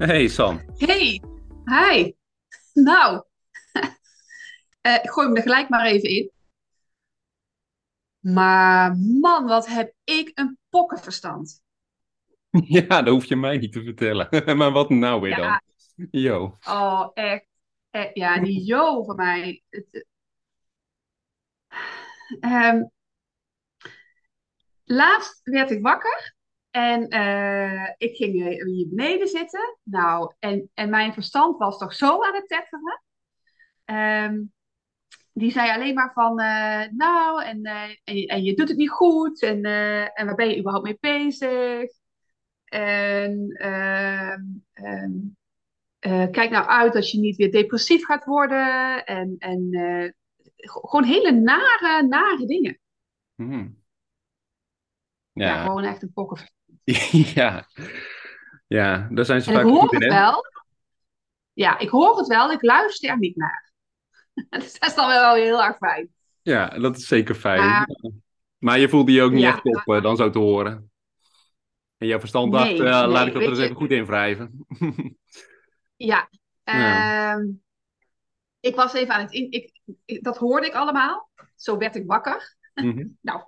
Hey San. Hey, hi. Nou, uh, ik gooi hem er gelijk maar even in. Maar man, wat heb ik een pokkenverstand. Ja, dat hoef je mij niet te vertellen. maar wat nou weer dan? Yo. Oh, echt. Ja, die yo van mij. Um, laatst werd ik wakker en uh, ik ging hier beneden zitten. Nou, en, en mijn verstand was toch zo aan het tetteren. Um, die zei alleen maar van, uh, nou, en, uh, en, en, je doet het niet goed. En, en waar ben je überhaupt mee bezig? En ehm, kijk nou uit als je niet weer depressief gaat worden. En, en gewoon hele nare, nare dingen. Hmm. Ja. ja. gewoon echt een pokken. ja. ja, daar zijn ze en vaak ik hoor goed het wel. Ja, ik hoor het wel. Ik luister er niet naar. dat is dan wel heel erg fijn. Ja, dat is zeker fijn. Maar, maar je voelde je ook niet Ja, echt op maar- dan zo te horen. En jouw verstand Nee, dacht, eh, laat nee, ik dat er eens even goed in wrijven. Ja, Ja. ehm, ik was even aan het in. Ik, ik- dat hoorde ik allemaal. Zo werd ik wakker. Mhm. Nou,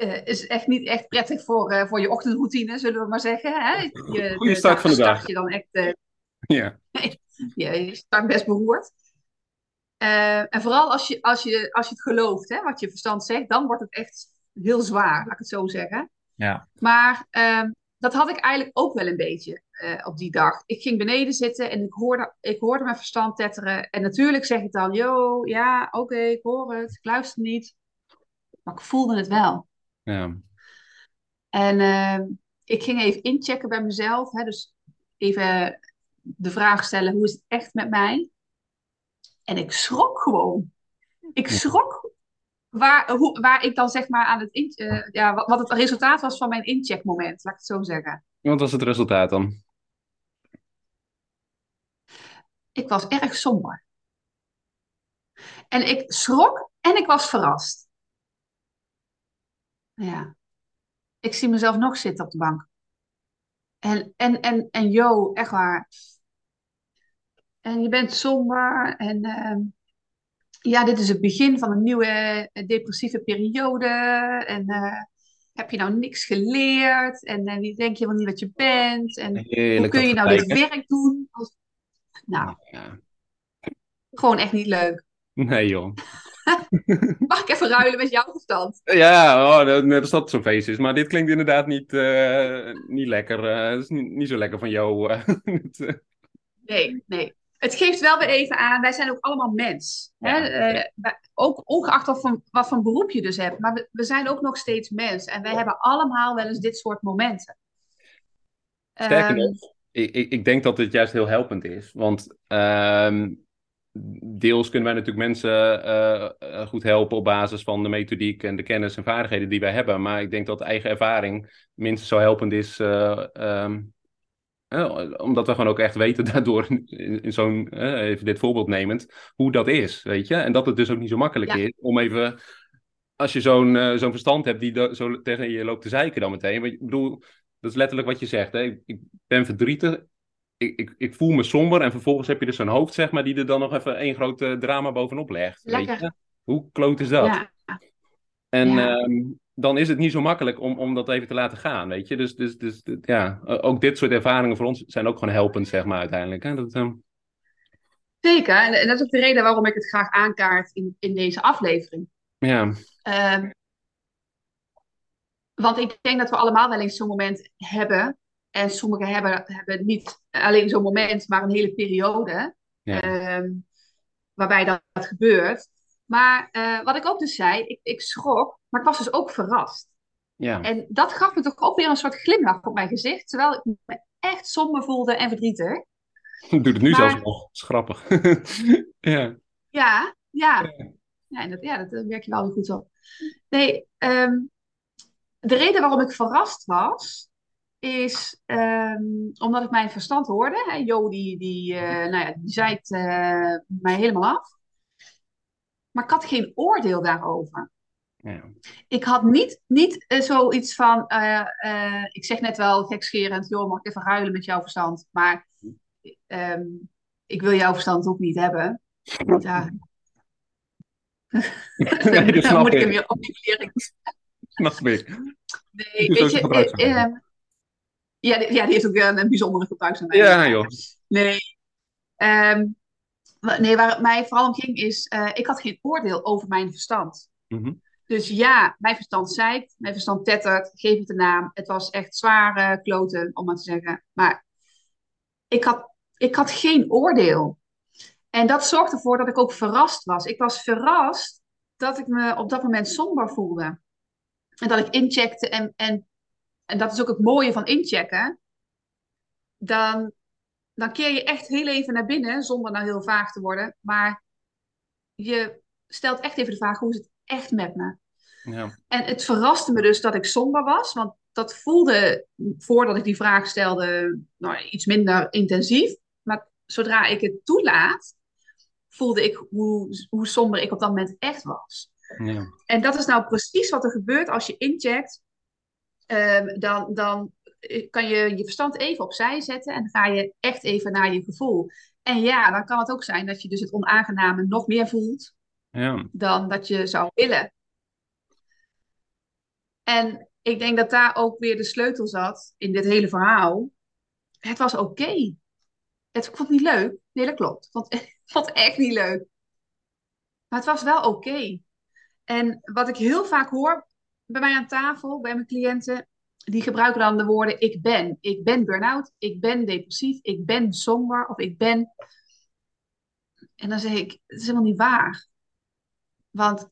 eh, is echt niet echt prettig voor, eh, voor je ochtendroutine, zullen we maar zeggen. Hè? Je, Goeie start van de dag. start je dan echt. eh, Ja. je, je start best beroerd. Eh, en vooral als je, als, je, als je het gelooft, hè, wat je verstand zegt, dan wordt het echt heel zwaar, laat ik het zo zeggen. Ja. Maar ehm, dat had ik eigenlijk ook wel een beetje eh, op die dag. Ik ging beneden zitten en ik hoorde, ik hoorde mijn verstand tetteren. En natuurlijk zeg ik dan, yo, ja, oké, ik hoor het, ik luister niet. Maar ik voelde het wel. Ja. En ehm, ik ging even inchecken bij mezelf. Hè, dus even de vraag stellen, hoe is het echt met mij? En ik schrok gewoon. Ik schrok waar, hoe, waar ik dan zeg maar aan het... In, eh, ja, wat, wat het resultaat was van mijn incheckmoment, laat ik het zo zeggen. Wat was het resultaat dan? Ik was erg somber. En ik schrok en ik was verrast. Ja. Ik zie mezelf nog zitten op de bank. En, en, en, en yo, echt waar. En je bent somber. En ehm, ja, dit is het begin van een nieuwe eh, depressieve periode. En eh, heb je nou niks geleerd? En eh, wie denk je wel niet wat je bent? En hoe kun je nou dit werk doen? Als... Nou, Ja. gewoon echt niet leuk. Nee joh. Mag ik even ruilen met jouw verstand? Ja, oh, dat- net als dat zo'n feest is. Maar dit klinkt inderdaad niet, eh, niet lekker. eh, Het is niet, niet zo lekker van jou. eh. Eh, Nee, nee. Het geeft wel weer even aan, wij zijn ook allemaal mens. Hè? Ja, Eh, ook ongeacht wat voor, wat voor beroep je dus hebt. Maar we, we zijn ook nog steeds mens. En wij hebben allemaal wel eens dit soort momenten. Sterker Ehm, nog, ik, ik, ik denk dat dit juist heel helpend is. Want ehm, deels kunnen wij natuurlijk mensen eh, eh, goed helpen op basis van de methodiek en de kennis en vaardigheden die wij hebben. Maar ik denk dat eigen ervaring minstens zo helpend is. eh, ehm, eh, omdat we gewoon ook echt weten daardoor, in, in zo'n, even dit voorbeeld nemend, hoe dat is, weet je. En dat het dus ook niet zo makkelijk Ja. is om even, als je zo'n zo'n verstand hebt die zo tegen je loopt te zeiken dan meteen. Want ik bedoel, dat is letterlijk wat je zegt. Hè? Ik, ik ben verdrietig, ik, ik, ik voel me somber en vervolgens heb je dus zo'n hoofd, zeg maar, die er dan nog even één groot drama bovenop legt. Weet je? Hoe kloot is dat? ja, En Ja. ehm, dan is het niet zo makkelijk om, om dat even te laten gaan, weet je. Dus, dus, dus ja, ook dit soort ervaringen voor ons zijn ook gewoon helpend, zeg maar, uiteindelijk. Hè? Dat, ehm, zeker. En, en dat is ook de reden waarom ik het graag aankaart in, in deze aflevering. ja, Ehm, want ik denk dat we allemaal wel eens zo'n moment hebben. En sommigen hebben, hebben niet alleen zo'n moment, maar een hele periode. ja, ehm, waarbij dat, dat gebeurt. Maar eh, wat ik ook dus zei, ik, ik schrok, maar ik was dus ook verrast. ja, En dat gaf me toch ook weer een soort glimlach op mijn gezicht. Terwijl ik me echt somber voelde en verdrietig. Ik doe het nu Maar- zelfs nog. Dat is grappig. ja. Ja, ja. Ja, en dat, ja, dat werk je wel weer goed op. Nee, ehm, de reden waarom ik verrast was, is ehm, omdat ik mijn verstand hoorde. Hè, Jo, die, die, eh, nou ja, die zei het eh, mij helemaal af. Maar ik had geen oordeel daarover. Ja. Ik had niet, niet eh, zoiets van, ik zeg net wel gekscherend, joh, mag ik even ruilen met jouw verstand? Maar ehm, ik wil jouw verstand ook niet hebben. Ja, Nee, dat moet ik hem weer opnieuw Snap ik. Nee, Dus weet je, gebruik van eh, maken. eh, ja, die, ja, die heeft ook een, een bijzondere gebruiksaanwijzing. Ja, joh. Nee, ehm, nee, waar het mij vooral om ging is, eh, ik had geen oordeel over mijn verstand. Mhm. Dus ja, mijn verstand zeikt, mijn verstand tettert, geef het een naam. Het was echt zware kloten, om maar te zeggen. Maar ik had, ik had geen oordeel. En dat zorgde ervoor dat ik ook verrast was. Ik was verrast dat ik me op dat moment somber voelde. En dat ik incheckte en, en, en dat is ook het mooie van inchecken. Dan, dan keer je echt heel even naar binnen, zonder nou heel vaag te worden. Maar je stelt echt even de vraag, hoe is het echt met me? Ja. En het verraste me dus dat ik somber was, want dat voelde voordat ik die vraag stelde nou, iets minder intensief. Maar zodra ik het toelaat, voelde ik hoe, hoe somber ik op dat moment echt was. Ja. En dat is nou precies wat er gebeurt als je incheckt. Ehm, dan, dan kan je je verstand even opzij zetten en ga je echt even naar je gevoel. En ja, dan kan het ook zijn dat je dus het onaangename nog meer voelt Ja. dan dat je zou willen. En ik denk dat daar ook weer de sleutel zat in dit hele verhaal. Het was oké. Het vond het niet leuk. Nee, dat klopt. Ik vond, ik vond echt niet leuk. Maar het was wel oké. En wat ik heel vaak hoor bij mij aan tafel, bij mijn cliënten, die gebruiken dan de woorden ik ben. Ik ben burn-out, ik ben depressief, ik ben somber of ik ben... En dan zeg ik, het is helemaal niet waar. Want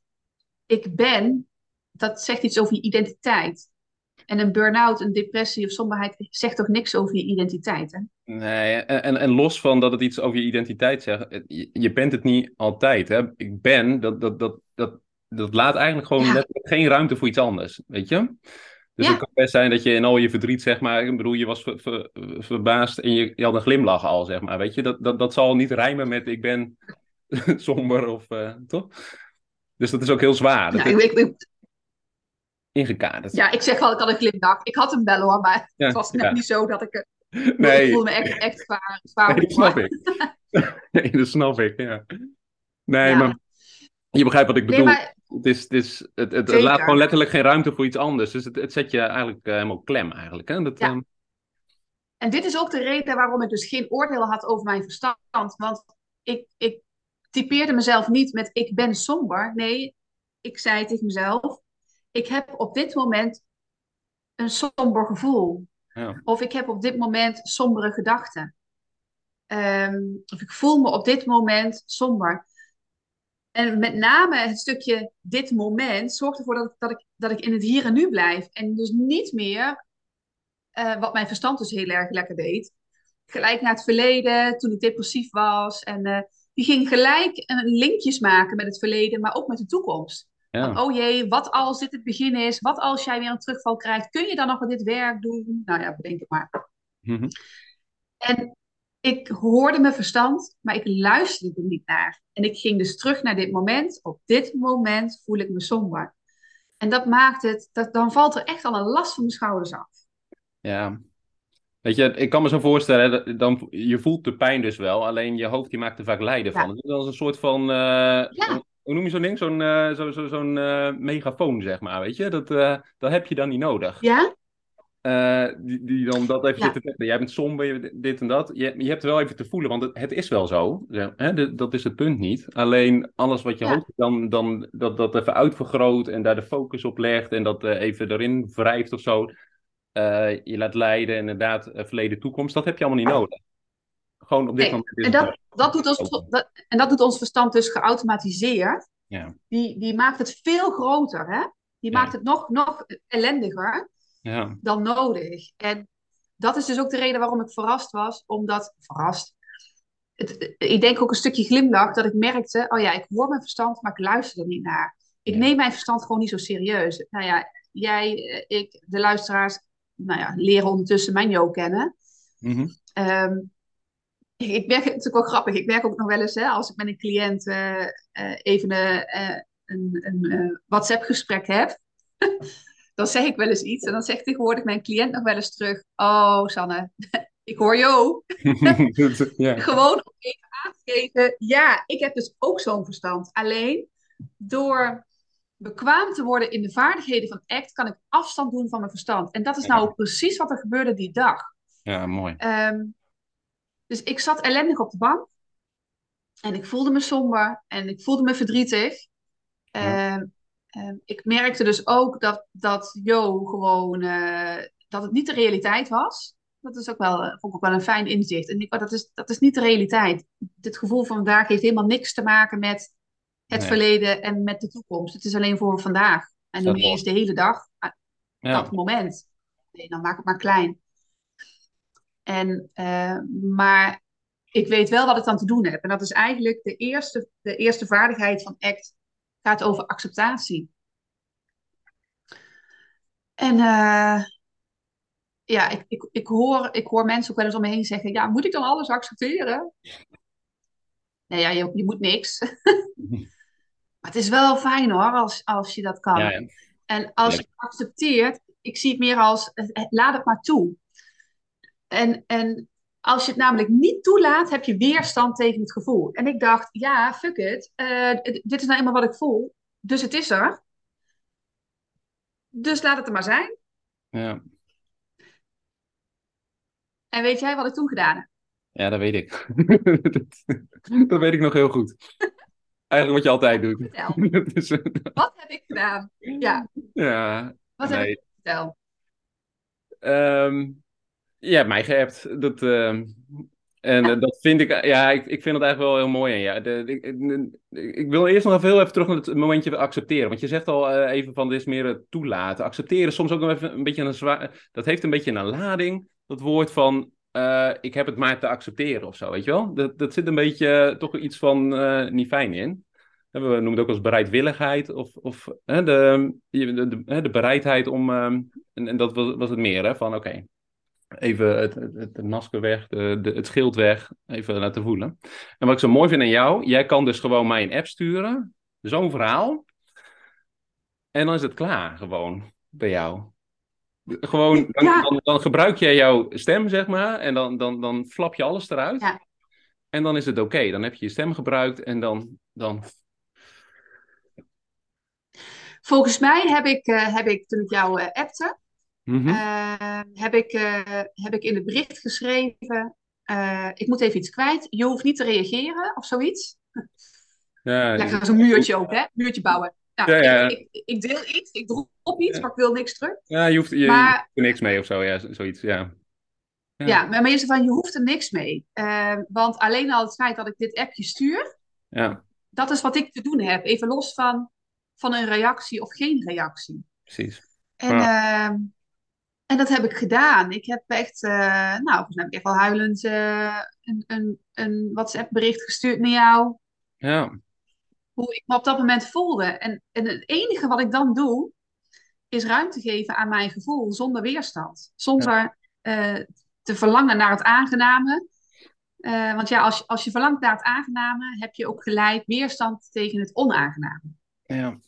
ik ben, dat zegt iets over je identiteit. En een burn-out, een depressie of somberheid zegt toch niks over je identiteit, hè? Nee, en, en, los van dat het iets over je identiteit zegt, je, je bent het niet altijd. Hè? Ik ben, dat, dat, dat, dat, dat laat eigenlijk gewoon Ja. letterlijk geen ruimte voor iets anders, weet je? Dus Ja. het kan best zijn dat je in al je verdriet, zeg maar, ik bedoel, je was ver- ver- verbaasd en je, je had een glimlach al, zeg maar, weet je? Dat, dat, dat zal niet rijmen met ik ben somber of, eh, toch? Dus dat is ook heel zwaar, dat Nou, is ik, ik- ik- ingekaderd. ja, ik zeg wel, ik had een glimlach. Ik had hem wel hoor, maar Ja, het was net niet zo dat ik... eh, Ik Nee, voelde me echt, echt zwaar. zwaar nee, dat snap ik. Nee, dat snap ik, ja. Nee, maar je begrijpt wat ik Nee, bedoel. maar Het, is, het, is, het, het, laat gewoon letterlijk geen ruimte voor iets anders. Dus het, het zet je eigenlijk eh, helemaal klem eigenlijk. Hè? Dat, Ja. ehm, En dit is ook de reden waarom ik dus geen oordeel had over mijn verstand. Want ik, ik typeerde mezelf niet met ik ben somber. Nee, ik zei tegen mezelf, ik heb op dit moment een somber gevoel. ja. Of ik heb op dit moment sombere gedachten. Ehm, of ik voel me op dit moment somber. En met name het stukje dit moment zorgt ervoor dat, ik- dat, ik, dat ik in het hier en nu blijf. En dus niet meer, eh, wat mijn verstand dus heel erg lekker deed, gelijk naar het verleden, toen ik depressief was. En eh, die ging gelijk eh, linkjes maken met het verleden, maar ook met de toekomst. Ja. Van, oh jee, wat als dit het begin is? Wat als jij weer een terugval krijgt? Kun je dan nog dit werk doen? Nou ja, bedenk het maar. Mhm. En ik hoorde mijn verstand, maar ik luisterde er niet naar. En ik ging dus terug naar dit moment. Op dit moment voel ik me somber. En dat maakt het, dat, dan valt er echt al een last van mijn schouders af. ja. Weet je, ik kan me zo voorstellen, dan, je voelt de pijn dus wel, alleen je hoofd die maakt er vaak lijden Ja. van. Het is als een soort van, eh, hoe noem je zo'n ding? Zo'n eh, zo, zo, zo'n eh, megafoon, zeg maar, weet je? Dat, dat heb je dan niet nodig. Ja? Eh, die, die dan dat even Ja. zitten te- Jij bent somber, dit en dat. Je, je hebt wel even te voelen, want het, het is wel zo. Hè? De- dat is het punt niet. Alleen alles wat je Ja. hoofd dan, dan dat, dat even uitvergroot en daar de focus op legt en dat eh, even erin wrijft of zo. Eh, je laat leiden, inderdaad, verleden, toekomst. Dat heb je allemaal niet nodig. Gewoon op dit Nee, moment. En dat, dat, doet ons, dat, en dat doet ons verstand dus geautomatiseerd. Ja. Die, die maakt het veel groter. Hè? Die maakt het nog, nog ellendiger. Ja, dan nodig. En dat is dus ook de reden waarom ik verrast was, omdat, verrast, het, ik denk ook een stukje glimlach dat ik merkte, oh ja, ik hoor mijn verstand, maar ik luister er niet naar. Ik neem mijn verstand gewoon niet zo serieus. Nou ja, jij, eh, ik, de luisteraars, nou ja, leren ondertussen mijn Jo kennen. Ehm, ik, ik werk, het natuurlijk wel grappig, ik werk ook nog wel eens, hè, als ik met een cliënt eh, eh, even een, een, een WhatsApp-gesprek heb, dan zeg ik wel eens iets en dan zegt tegenwoordig mijn cliënt nog wel eens terug, oh Sanne, ik hoor Jo. ja. Gewoon om even aan te geven, ja, ik heb dus ook zo'n verstand. Alleen door bekwaam te worden in de vaardigheden van ACT, kan ik afstand doen van mijn verstand. En dat is nou precies wat er gebeurde die dag. Ja, mooi. Ehm, dus ik zat ellendig op de bank. En ik voelde me somber. En ik voelde me verdrietig. Ja. Ehm, ik merkte dus ook dat, dat Jo gewoon... eh, dat het niet de realiteit was. Dat is ook wel, eh, vond ik ook wel een fijn inzicht. En ik, maar dat, is, dat is niet de realiteit. Dit gevoel van vandaag heeft helemaal niks te maken met het Nee. verleden en met de toekomst. Het is alleen voor vandaag. En nu eens de hele dag. ah, Ja. Dat moment. Nee, dan maak het maar klein. En, eh, maar ik weet wel wat ik dan te doen heb. En dat is eigenlijk de eerste, de eerste vaardigheid van ACT. Gaat over acceptatie. En eh, ja, ik, ik, ik, hoor, ik hoor mensen ook wel eens om me heen zeggen: Ja, moet ik dan alles accepteren? Nee, ja, je, je moet niks. Maar het is wel fijn hoor, als, als je dat kan. Ja, ja. En als je het accepteert, ik zie het meer als, eh, eh, laat het maar toe. En, en als je het namelijk niet toelaat, heb je weerstand tegen het gevoel. En ik dacht, ja, fuck it. eh, dit is nou eenmaal wat ik voel. Dus het is er. Dus laat het er maar zijn. Ja. En weet jij wat ik toen gedaan heb? ja, dat weet ik. dat, dat weet ik nog heel goed. Eigenlijk wat je altijd doet. Vertel. Dus, eh, Wat heb ik gedaan? Ja, ja, wat heb ik vertel? Ehm, je hebt mij geappt. Dat, ehm, en eh, dat vind ik, ja, ik, ik vind het eigenlijk wel heel mooi. En ja, de, ik, wil eerst nog even heel even terug naar het momentje accepteren. Want je zegt al eh, even van dit is meer het toelaten. Accepteren soms ook nog even een beetje een zwaar. Dat heeft een beetje een lading. Dat woord van eh, ik heb het maar te accepteren of zo, weet je wel? Dat, dat zit een beetje toch iets van niet fijn in. We noemen het ook als bereidwilligheid of, of hè, de, de, de, de, de bereidheid om. ehm, en, en dat was, was het meer, hè? Van oké, even het, het, het masker weg, de, de, het schild weg, even laten voelen. En wat ik zo mooi vind aan jou, jij kan dus gewoon mij een app sturen, zo'n verhaal. En dan is het klaar, gewoon, bij jou. Gewoon, dan, Ja. dan, dan gebruik jij jouw stem, zeg maar, en dan, dan, dan flap je alles eruit. Ja. En dan is het oké, dan heb je je stem gebruikt en dan, dan Volgens mij heb ik, eh, heb ik toen ik jou eh, appte, Mhm. eh, heb, ik, eh, heb ik in het bericht geschreven, eh, ik moet even iets kwijt, je hoeft niet te reageren of zoiets. ja, Lekker zo'n muurtje ook, hè? Muurtje bouwen. Nou, Ja, ja. Ik, ik, ik deel iets, ik drop iets, Ja. maar ik wil niks terug. ja, je hoeft je, Maar- er niks mee of zo, ja, zoiets, ja. Ja. Ja, maar, van, je hoeft er niks mee. Want alleen al het feit dat ik dit appje stuur, Ja, dat is wat ik te doen heb. Even los van, van een reactie of geen reactie. precies. En, ehm, en dat heb ik gedaan. Ik heb echt, eh, nou, volgens mij heb ik echt wel huilend eh, een, een, een WhatsApp-bericht gestuurd naar jou. Ja, Hoe ik me op dat moment voelde. En, en het enige wat ik dan doe, is ruimte geven aan mijn gevoel zonder weerstand. Zonder eh, te verlangen naar het aangename. Want ja, als, je- als je verlangt naar het aangename, heb je ook gelijk weerstand tegen het onaangename. ja,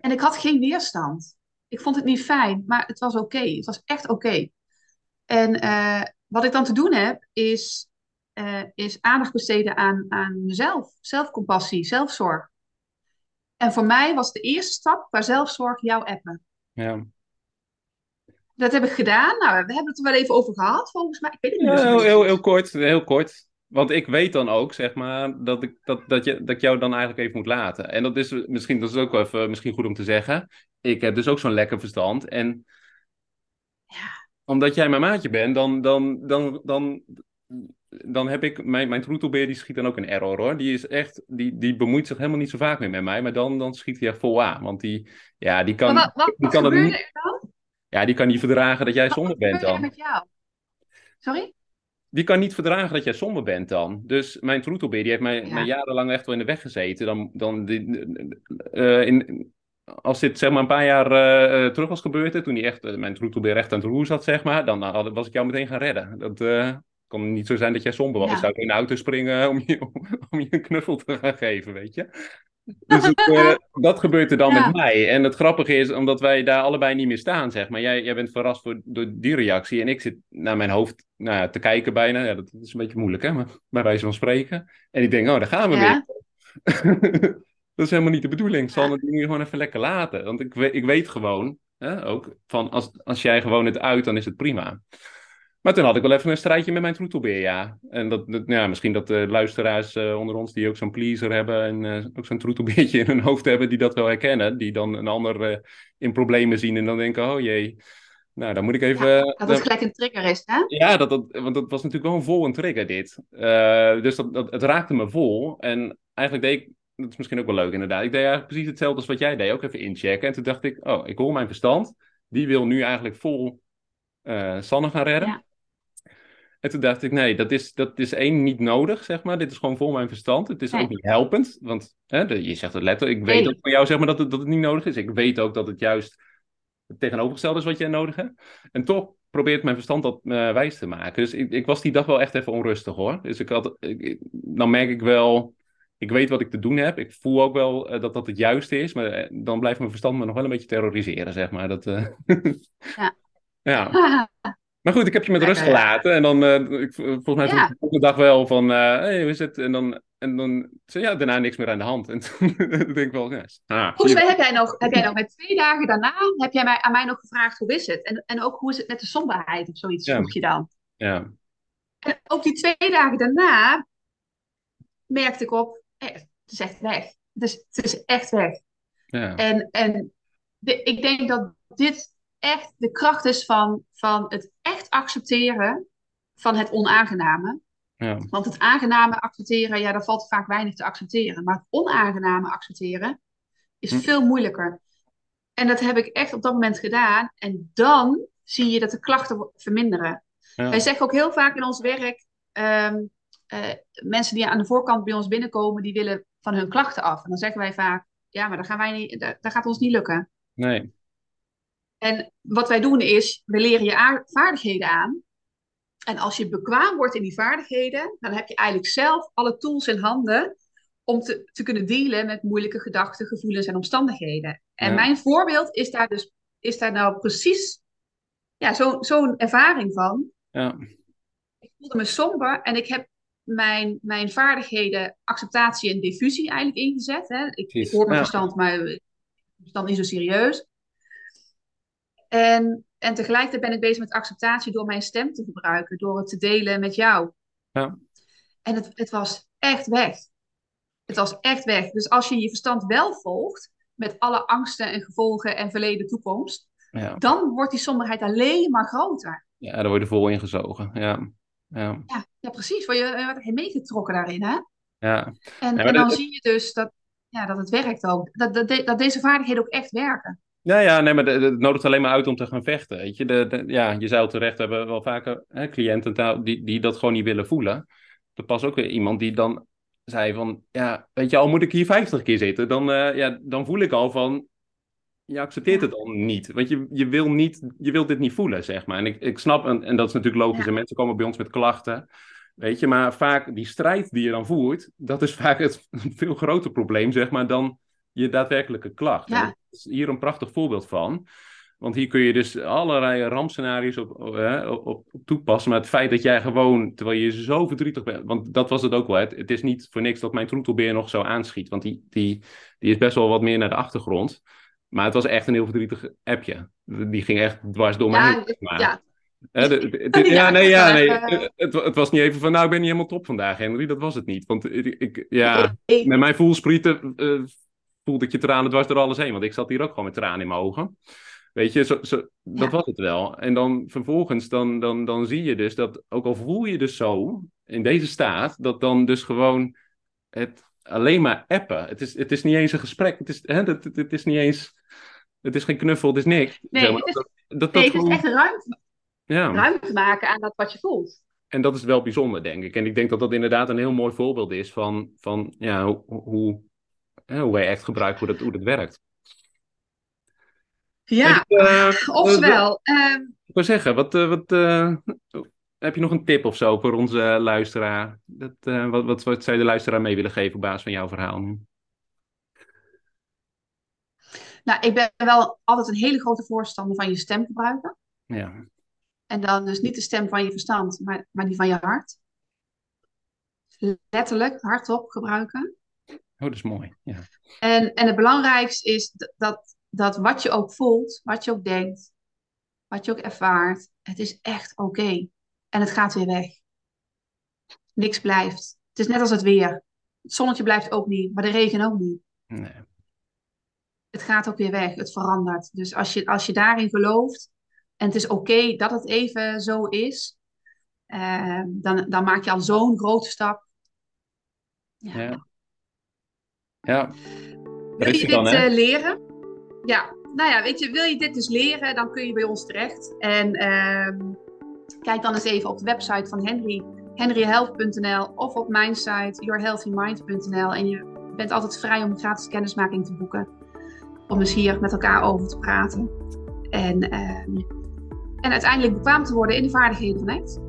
En ik had geen weerstand. Ik vond het niet fijn, maar het was oké. Het was echt oké. En eh, wat ik dan te doen heb, is, eh, is aandacht besteden aan, aan mezelf. Zelfcompassie, zelfzorg. En voor mij was de eerste stap qua zelfzorg jouw appen. ja. Dat heb ik gedaan. Nou, we hebben het er wel even over gehad, volgens mij. Ik weet het niet Ja, heel, heel, heel kort, heel kort. Want ik weet dan ook, zeg maar, dat ik, dat, dat, je, dat ik jou dan eigenlijk even moet laten. En dat is misschien, dat is ook wel even misschien goed om te zeggen. Ik heb dus ook zo'n lekker verstand. En omdat jij mijn maatje bent, dan, dan, dan, dan, dan heb ik, mijn, mijn troetelbeer die schiet dan ook een error hoor. Die is echt, die, die bemoeit zich helemaal niet zo vaak meer met mij. Maar dan, dan schiet hij echt vol aan. Want die, ja, die kan, Maar wat, wat, die wat kan gebeurde niet, er dan? ja, die kan niet verdragen dat jij Wat zonder bent dan. met jou? Sorry? die kan niet verdragen dat jij somber bent dan. Dus mijn troetelbeer, die heeft mij, Ja. mij jarenlang echt wel in de weg gezeten. Dan, dan die, eh, in, als dit zeg maar een paar jaar eh, eh, terug was gebeurd, toen die echt, eh, mijn troetelbeer echt aan het roer zat, zeg maar, dan had, was ik jou meteen gaan redden. Dat eh, kon niet zo zijn dat jij somber was. Ja. Ik zou in de auto springen om je, om je een knuffel te gaan geven, weet je. Dus het, dat gebeurt er dan Ja. met mij. En het grappige is, omdat wij daar allebei niet meer staan, zeg maar. Jij, jij bent verrast door, door die reactie. En ik zit naar mijn hoofd nou ja, te kijken bijna. Ja, dat is een beetje moeilijk, hè? Maar bij wijze van spreken. En ik denk, oh, daar gaan we Ja. weer. dat is helemaal niet de bedoeling. Ik zal het nu gewoon even lekker laten. Want ik, weet- ik weet gewoon, hè, ook, van als, als jij gewoon het uit, dan is het prima. Maar toen had ik wel even een strijdje met mijn troetelbeer, ja. En dat, dat, ja, misschien dat de luisteraars eh, onder ons die ook zo'n pleaser hebben en eh, ook zo'n troetelbeertje in hun hoofd hebben, die dat wel herkennen. Die dan een ander eh, in problemen zien en dan denken, oh jee, nou dan moet ik even... Ja, dat het gelijk een trigger is, hè? ja, dat, dat, want dat was natuurlijk wel een vol een trigger dit. Eh, dus dat, dat, het raakte me vol. En eigenlijk deed ik, dat is misschien ook wel leuk inderdaad, ik deed eigenlijk precies hetzelfde als wat jij deed, ook even inchecken. En toen dacht ik, oh, ik hoor mijn verstand. Die wil nu eigenlijk vol eh Sanne gaan redden. Ja. En toen dacht ik, nee, dat is, dat is één niet nodig, zeg maar. Dit is gewoon vol mijn verstand. Het is Nee. ook niet helpend, want hè, de- je zegt het letterlijk. Ik Nee. weet ook van jou, zeg maar, dat het, dat het niet nodig is. Ik weet ook dat het juist het tegenovergestelde is wat jij nodig hebt. En toch probeert mijn verstand dat eh, wijs te maken. Dus ik, ik was die dag wel echt even onrustig hoor. Dus ik had, ik- dan merk ik wel, ik weet wat ik te doen heb. Ik voel ook wel eh, dat dat het juiste is. Maar eh, dan blijft mijn verstand me nog wel een beetje terroriseren, zeg maar. Dat, eh, Ja. ja. Maar goed, ik heb je met rust gelaten. En dan, ik, volgens mij Ja. vroeg de volgende dag wel van, hey, hoe is het? En dan, en dan zei ja, daarna niks meer aan de hand. En toen denk ik wel, ja, ah, Volgens mij heb jij nog, heb jij nog met twee dagen daarna, heb jij mij, aan mij nog gevraagd hoe is het? En, en ook hoe is het met de somberheid of zoiets, Ja. vroeg je dan. ja, En ook die twee dagen daarna merkte ik op, het is echt weg. Het is, het is echt weg. ja, En, en de- ik denk dat dit echt de kracht is van, van het echt accepteren van het onaangename. ja, Want het aangename accepteren, ja, daar valt vaak weinig te accepteren. Maar het onaangename accepteren is Hm. veel moeilijker. En dat heb ik echt op dat moment gedaan. En dan zie je dat de klachten verminderen. ja. Wij zeggen ook heel vaak in ons werk, ehm, eh, mensen die aan de voorkant bij ons binnenkomen, die willen van hun klachten af. En dan zeggen wij vaak, ja, maar dat, gaan wij niet, dat, dat gaat ons niet lukken. Nee, En wat wij doen is, we leren je vaardigheden aan. En als je bekwaam wordt in die vaardigheden, dan heb je eigenlijk zelf alle tools in handen om te, te kunnen dealen met moeilijke gedachten, gevoelens en omstandigheden. En Ja. mijn voorbeeld is daar dus is daar nou precies ja, zo- zo'n ervaring van. ja, Ik voelde me somber en ik heb mijn, mijn vaardigheden acceptatie en diffusie eigenlijk ingezet. Hè. Ik, hoor mijn verstand, maar mijn verstand niet zo serieus. En, en tegelijkertijd ben ik bezig met acceptatie door mijn stem te gebruiken, door het te delen met jou. Ja. En het, het was echt weg. Het was echt weg. Dus als je je verstand wel volgt, met alle angsten en gevolgen en verleden toekomst, ja. dan wordt die somberheid alleen maar groter. Ja, daar word je vol ingezogen. Ja, ja, Ja, ja precies. Word je je wordt meegetrokken daarin, hè? ja. En, en dan zie je dus dat, ja, dat het werkt ook. Dat, dat, de- dat deze vaardigheden ook echt werken. Ja, ja, nee, maar het nodigt alleen maar uit om te gaan vechten. Weet je, de, de- ja, je zou terecht hebben wel vaker hè, cliënten die, die dat gewoon niet willen voelen. Er pas ook weer iemand die dan zei van, ja, weet je, al moet ik hier 50 keer zitten, dan, eh, ja, dan voel ik al van, je accepteert het dan niet. Want je, je, wil niet, je wilt dit niet voelen, zeg maar. En ik, ik snap, en, en dat is natuurlijk logisch, en mensen komen bij ons met klachten. Weet je, maar vaak die strijd die je dan voert, dat is vaak het veel groter probleem, zeg maar, dan je daadwerkelijke klacht. Ja. Dat is hier een prachtig voorbeeld van. Want hier kun je dus allerlei rampscenario's op, op, op, op toepassen. Maar het feit dat jij gewoon, terwijl je zo verdrietig bent, want dat was het ook wel. Het, het is niet voor niks dat mijn troetelbeer nog zo aanschiet. Want die, die, die is best wel wat meer naar de achtergrond. Maar het was echt een heel verdrietig appje. Die ging echt dwars door me Ja, heen. ja. Hè, de- de- de- Ja, ja, nee, ja, nee. even- Het, het was niet even van, nou, ik ben niet helemaal top vandaag, Henry. Dat was het niet. Want ik, ik- ja, met mijn voelsprieten eh voelde ik je tranen dwars door alles heen. Want ik zat hier ook gewoon met tranen in mijn ogen. Weet je, zo, zo, dat Ja. was het wel. En dan vervolgens, dan, dan, dan zie je dus dat, ook al voel je dus zo, in deze staat, dat dan dus gewoon het alleen maar appen. Het is, het is niet eens een gesprek. Het is, hè, het, het, het is niet eens, het is geen knuffel, het is niks. Nee, Zeg maar. het is- dat, dat, dat het is gewoon- echt ruimte, ja. ruimte maken aan dat wat je voelt. en dat is wel bijzonder, denk ik. En ik denk dat dat inderdaad een heel mooi voorbeeld is van, van ja, hoe, hoe, hoe wij echt gebruiken hoe dat, hoe dat werkt. Ja, uh, oftewel. Uh, ik wil zeggen, wat, wat, heb je nog een tip of zo voor onze luisteraar? Dat, wat, wat, wat zou je de luisteraar mee willen geven op basis van jouw verhaal nu? Nou, ik ben wel altijd een hele grote voorstander van je stem gebruiken. Ja. En dan dus niet de stem van je verstand, maar, maar die van je hart. Letterlijk, hardop gebruiken. Oh, dat is mooi. Ja. En, en het belangrijkste is dat, dat wat je ook voelt, wat je ook denkt, wat je ook ervaart, het is echt oké. En het gaat weer weg. Niks blijft. Het is net als het weer. Het zonnetje blijft ook niet, maar de regen ook niet. Nee. Het gaat ook weer weg, het verandert. Dus als je, als je daarin gelooft, en het is oké dat het even zo is, uh, dan, dan maak je al zo'n grote stap. Ja. ja. ja. Wil je dit dan, uh, leren? Ja, nou ja, weet je, wil je dit dus leren, dan kun je bij ons terecht. En uh, kijk dan eens even op de website van Henry, henryhealth.nl of op mijn site, yourhealthymind.nl. En je bent altijd vrij om gratis kennismaking te boeken. Om eens hier met elkaar over te praten. En uh, en uiteindelijk bekwaam te worden in de vaardigheden van ACT.